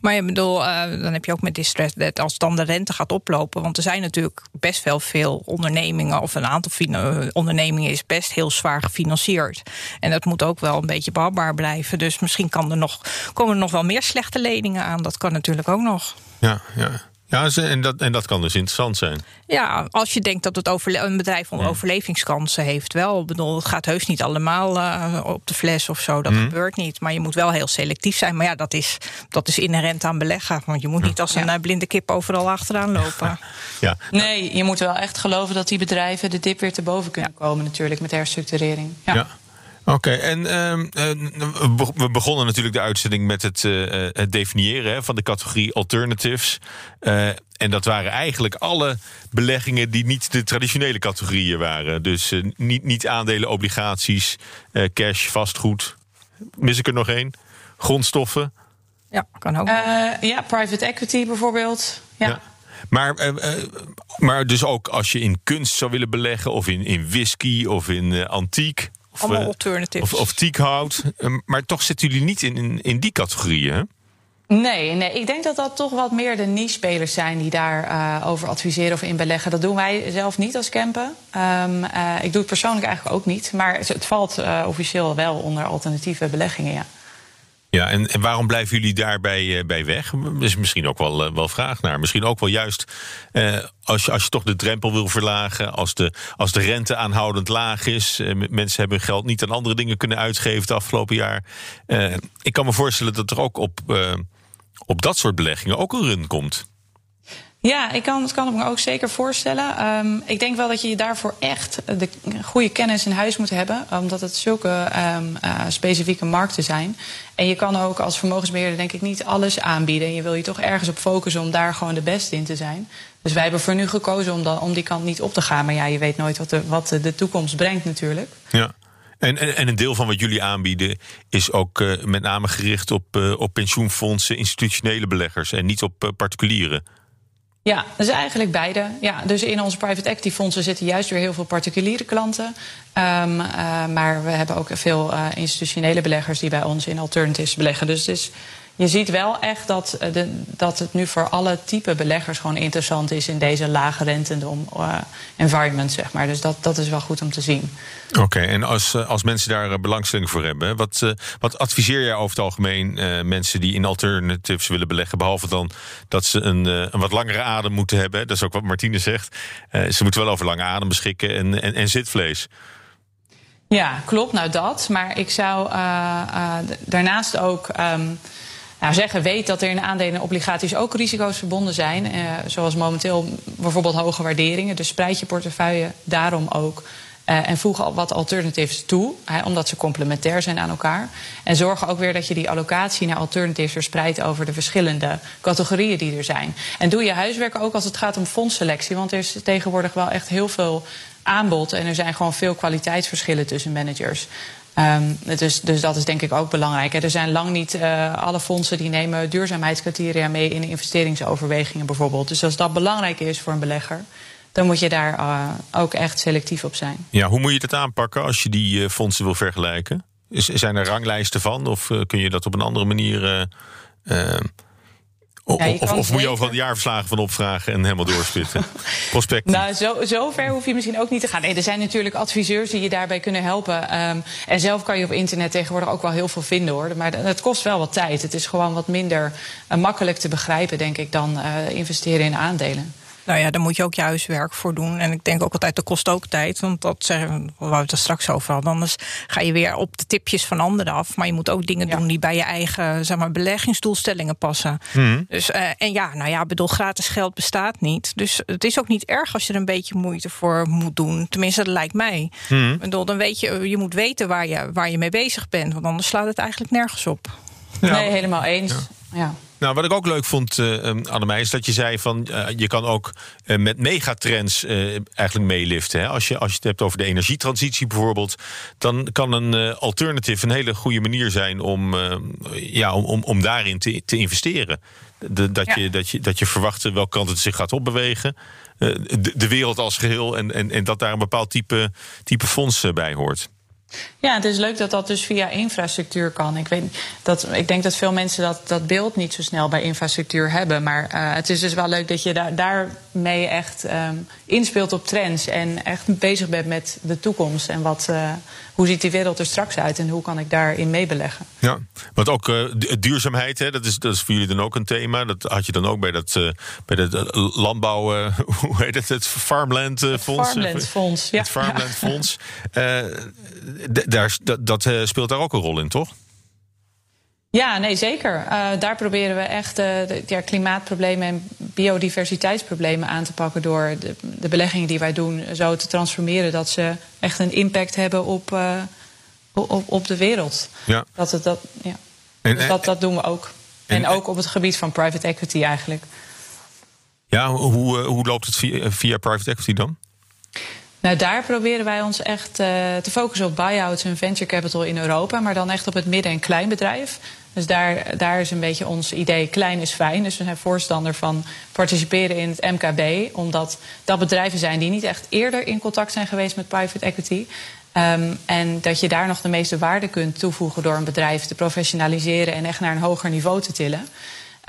B: Maar je bedoel, uh, dan heb je ook met distress dat als dan de rente gaat oplopen. Want er zijn natuurlijk best wel veel ondernemingen, of een aantal ondernemingen is best heel zwaar gefinancierd. En dat moet ook wel een beetje behapbaar blijven. Dus misschien kan er nog, komen er nog wel meer slechte leningen aan. Dat kan natuurlijk ook nog.
A: Ja, ja. Ja, en dat, en dat kan dus interessant zijn.
B: Ja, als je denkt dat het overle een bedrijf om overlevingskansen heeft, wel. Ik bedoel, het gaat heus niet allemaal uh, op de fles of zo. Dat mm. gebeurt niet. Maar je moet wel heel selectief zijn. Maar ja, dat is, dat is inherent aan beleggen. Want je moet niet als een ja. blinde kip overal achteraan lopen.
A: Ja.
O: Nee, je moet wel echt geloven dat die bedrijven de dip weer te boven kunnen komen, natuurlijk, met herstructurering. ja.
A: Oké, okay, en uh, we begonnen natuurlijk de uitzending met het, uh, het definiëren hè, van de categorie alternatives. Uh, en dat waren eigenlijk alle beleggingen die niet de traditionele categorieën waren. Dus niet, niet aandelen, obligaties, cash, vastgoed. Mis ik er nog één? Grondstoffen?
B: Ja, kan ook.
O: ja, private equity bijvoorbeeld. ja. ja.
A: Maar, uh, maar dus ook als je in kunst zou willen beleggen, of in, in whisky of in uh, antiek. Of,
B: alternatives.
A: Of, of teakhout. maar toch zitten jullie niet in, in, in die categorieën, hè?
O: Nee, nee, ik denk dat dat toch wat meer de niche-spelers zijn die daarover uh, over adviseren of in beleggen. Dat doen wij zelf niet als Kempen. Um, uh, ik doe het persoonlijk eigenlijk ook niet. Maar het, het valt uh, officieel wel onder alternatieve beleggingen, ja.
A: Ja, en, waarom blijven jullie daarbij uh, bij weg? Is misschien ook wel, uh, wel vraag naar. Misschien ook wel juist uh, als, je, als je toch de drempel wil verlagen, als de, als de rente aanhoudend laag is, mensen hebben geld niet aan andere dingen kunnen uitgeven het afgelopen jaar. ik kan me voorstellen dat er ook op, op dat soort beleggingen ook een run komt.
O: Ja, ik kan, het kan me ook zeker voorstellen. Um, ik denk wel dat je daarvoor echt de goede kennis in huis moet hebben. Omdat het zulke um, uh, specifieke markten zijn. En je kan ook als vermogensbeheerder denk ik niet alles aanbieden. En je wil je toch ergens op focussen om daar gewoon de beste in te zijn. Dus wij hebben voor nu gekozen om, dan, om die kant niet op te gaan. Maar ja, je weet nooit wat de, wat de toekomst brengt natuurlijk.
A: Ja. En, en, en, een deel van wat jullie aanbieden is ook uh, met name gericht op, uh, op pensioenfondsen, institutionele beleggers en niet op particulieren.
O: Ja, dus eigenlijk beide. Ja, dus in onze private equity fondsen zitten juist weer heel veel particuliere klanten. Um, uh, maar we hebben ook veel uh, institutionele beleggers die bij ons in alternatives beleggen. Dus het is je ziet wel echt dat, eh, de, dat het nu voor alle type beleggers gewoon interessant is in deze lage rentendom uh, environment, zeg maar. Dus dat, dat is wel goed om te zien.
A: Oké, en als, eh, als mensen daar belangstelling voor hebben, wat, wat adviseer jij over het algemeen mensen die in alternatives willen beleggen? Behalve dan dat ze een, een wat langere adem moeten hebben. Dat is ook wat Martine zegt. ze moeten wel over lange adem beschikken en, en, en zitvlees.
O: Ja, klopt. Nou dat. Maar ik zou daarnaast ook. Um, nou, zeggen, weet dat er in aandelen en obligaties ook risico's verbonden zijn. Eh, zoals momenteel bijvoorbeeld hoge waarderingen. Dus spreid je portefeuille daarom ook. Uh, en voeg al wat alternatives toe, hè, omdat ze complementair zijn aan elkaar. En zorg ook weer dat je die allocatie naar alternatives verspreidt over de verschillende categorieën die er zijn. En doe je huiswerk ook als het gaat om fondsselectie, want er is tegenwoordig wel echt heel veel aanbod en er zijn gewoon veel kwaliteitsverschillen tussen managers. Um, dus, dus dat is denk ik ook belangrijk. Er zijn lang niet uh, alle fondsen die nemen duurzaamheidscriteria mee in investeringsoverwegingen bijvoorbeeld. Dus als dat belangrijk is voor een belegger, dan moet je daar uh, ook echt selectief op zijn.
A: Ja, hoe moet je dat aanpakken als je die uh, fondsen wil vergelijken? Zijn er ranglijsten van of kun je dat op een andere manier of, ja, of, of moet je overal de jaarverslagen van opvragen en helemaal doorspitten? Prospecten.
O: Nou, zo, zo ver hoef je misschien ook niet te gaan. Nee, er zijn natuurlijk adviseurs die je daarbij kunnen helpen. Um, en zelf kan je op internet tegenwoordig ook wel heel veel vinden hoor. Maar het kost wel wat tijd. Het is gewoon wat minder uh, makkelijk te begrijpen, denk ik, dan uh, investeren in aandelen.
B: Nou ja, daar moet je ook je huiswerk voor doen. En ik denk ook altijd, dat kost ook tijd. Want dat zeggen we, we het er straks over hadden. Anders ga je weer op de tipjes van anderen af. Maar je moet ook dingen ja. doen die bij je eigen zeg maar, beleggingsdoelstellingen passen. Mm. Dus, uh, en ja, nou ja, bedoel, gratis geld bestaat niet. Dus het is ook niet erg als je er een beetje moeite voor moet doen. Tenminste, dat lijkt mij. Mm. Ik bedoel, dan weet je, je moet weten waar je, waar je mee bezig bent. Want anders slaat het eigenlijk nergens op.
O: Ja. Nee, helemaal eens. ja.
A: Nou, wat ik ook leuk vond, uh, Annemij, is dat je zei van uh, je kan ook uh, met megatrends eigenlijk meeliften. Hè? Als, je, als je het hebt over de energietransitie bijvoorbeeld, dan kan een alternative een hele goede manier zijn om, ja, om, om, om daarin te, te investeren. De, dat, ja. je, dat, je, dat je verwacht welke kant het zich gaat opbewegen. De, de, wereld als geheel en, en, en dat daar een bepaald type, type fonds bij hoort.
O: Ja, het is leuk dat dat dus via infrastructuur kan. Ik, weet, dat, ik denk dat veel mensen dat, dat beeld niet zo snel bij infrastructuur hebben. Maar uh, het is dus wel leuk dat je daar, daarmee echt um, inspeelt op trends. En echt bezig bent met de toekomst. En wat, uh, hoe ziet die wereld er straks uit en hoe kan ik daarin meebeleggen?
A: Ja, want ook uh, duurzaamheid, hè, dat, is, dat is voor jullie dan ook een thema. Dat had je dan ook bij dat, uh, bij dat landbouw, uh, hoe heet het, het Farmland Fonds?
O: Farmland Fonds, ja.
A: Het Farmland Fonds. daar, dat, dat speelt daar ook een rol in, toch?
O: Ja, nee, zeker. Uh, daar proberen we echt uh, de ja, klimaatproblemen en biodiversiteitsproblemen aan te pakken door de, de, beleggingen die wij doen zo te transformeren dat ze echt een impact hebben op, uh, op, op de wereld.
A: Ja.
O: Dat, het, dat, ja. En, dus dat, dat doen we ook. En, en, ook op het gebied van private equity eigenlijk.
A: Ja, hoe, hoe loopt het via, via private equity dan?
O: Nou, daar proberen wij ons echt uh, te focussen op buyouts en venture capital in Europa, maar dan echt op het midden- en kleinbedrijf. Dus daar, daar is een beetje ons idee: klein is fijn. Dus we zijn voorstander van participeren in het MKB, omdat dat bedrijven zijn die niet echt eerder in contact zijn geweest met private equity. Um, en dat je daar nog de meeste waarde kunt toevoegen door een bedrijf te professionaliseren en echt naar een hoger niveau te tillen.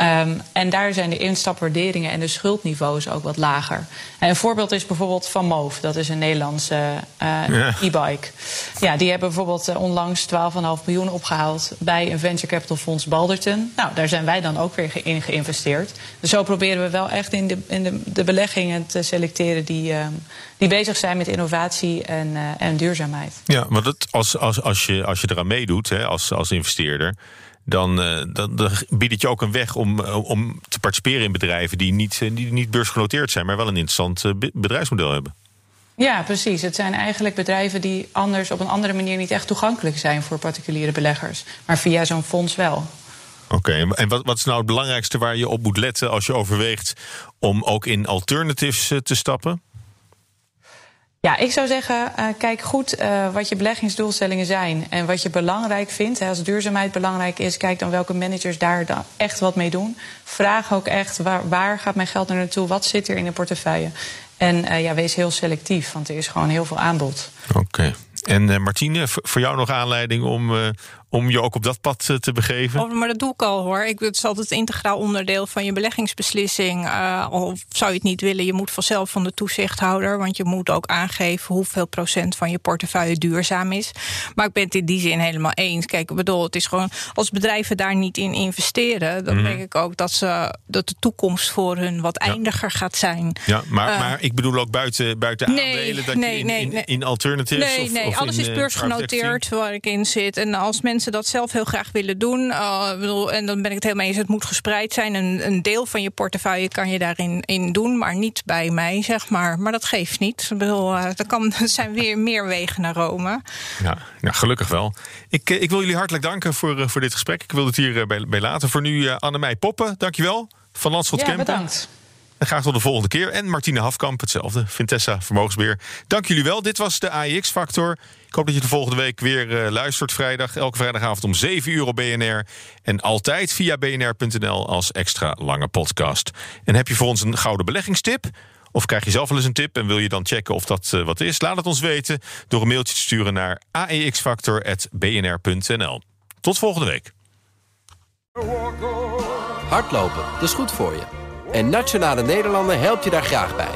O: Um, en daar zijn de instapwaarderingen en de schuldniveaus ook wat lager. En een voorbeeld is bijvoorbeeld Van Moof. Dat is een Nederlandse uh, ja. e-bike. Ja, die hebben bijvoorbeeld uh, onlangs 12,5 miljoen opgehaald... bij een venture capital fonds Balderton. Nou, daar zijn wij dan ook weer in geïnvesteerd. Dus zo proberen we wel echt in de, in de, de beleggingen te selecteren... die, uh, die bezig zijn met innovatie en, uh, en duurzaamheid.
A: Ja, want als, als, als, je, als je eraan meedoet hè, als, als investeerder dan, uh, dan, dan, biedt het je ook een weg om, uh, om te participeren in bedrijven die niet, uh, die niet beursgenoteerd zijn, maar wel een interessant bedrijfsmodel hebben.
O: Ja, precies. Het zijn eigenlijk bedrijven die anders op een andere manier niet echt toegankelijk zijn voor particuliere beleggers, maar via zo'n fonds wel.
A: Oké, okay, en wat, wat is nou het belangrijkste waar je op moet letten als je overweegt om ook in alternatives te stappen?
O: Ja, ik zou zeggen, uh, kijk goed uh, wat je beleggingsdoelstellingen zijn en wat je belangrijk vindt. Als duurzaamheid belangrijk is, kijk dan welke managers daar dan echt wat mee doen. Vraag ook echt waar, waar gaat mijn geld naar naartoe, wat zit er in de portefeuille. En uh, ja, wees heel selectief, want er is gewoon heel veel aanbod.
A: Oké. En Martine, voor jou nog aanleiding om, om je ook op dat pad te begeven?
B: Oh, maar dat doe ik al hoor. Ik, het is altijd integraal onderdeel van je beleggingsbeslissing. Uh, al zou je het niet willen, je moet vanzelf van de toezichthouder. Want je moet ook aangeven hoeveel procent van je portefeuille duurzaam is. Maar ik ben het in die zin helemaal eens. Kijk, ik bedoel, het is gewoon als bedrijven daar niet in investeren, dan mm. denk ik ook dat, ze, dat de toekomst voor hun wat eindiger gaat zijn.
A: Ja, maar, uh, maar ik bedoel ook buiten, buiten nee, aandelen, dat
B: nee,
A: je in,
B: nee,
A: in, in alternatives.
B: Nee,
A: of,
B: nee,
A: of
B: alles
A: in,
B: is beursgenoteerd waar ik in zit. En als mensen mensen dat zelf heel graag willen doen. Uh, bedoel, en dan ben ik het helemaal eens. Het moet gespreid zijn. Een, een deel van je portefeuille kan je daarin in doen, maar niet bij mij, zeg maar. Maar dat geeft niet. Ik bedoel, uh, er, kan, er zijn weer meer wegen naar Rome.
A: Ja, nou, gelukkig wel. Ik, ik wil jullie hartelijk danken voor, voor dit gesprek. Ik wil het hier bij, bij laten. Voor nu Annemij Poppen, dankjewel. Van Landschot
O: ja,
A: Kempen.
O: bedankt.
A: En graag tot de volgende keer. En Martine Hafkamp, hetzelfde. Vintessa Vermogensbeheer. Dank jullie wel. Dit was de AEX-factor. Ik hoop dat je de volgende week weer uh, luistert vrijdag. Elke vrijdagavond om 7 uur op BNR. En altijd via bnr.nl als extra lange podcast. En heb je voor ons een gouden beleggingstip? Of krijg je zelf wel eens een tip en wil je dan checken of dat uh, wat is? Laat het ons weten door een mailtje te sturen naar aexfactor.bnr.nl. Tot volgende week.
P: Hardlopen, dat is goed voor je. En Nationale Nederlanden helpt je daar graag bij.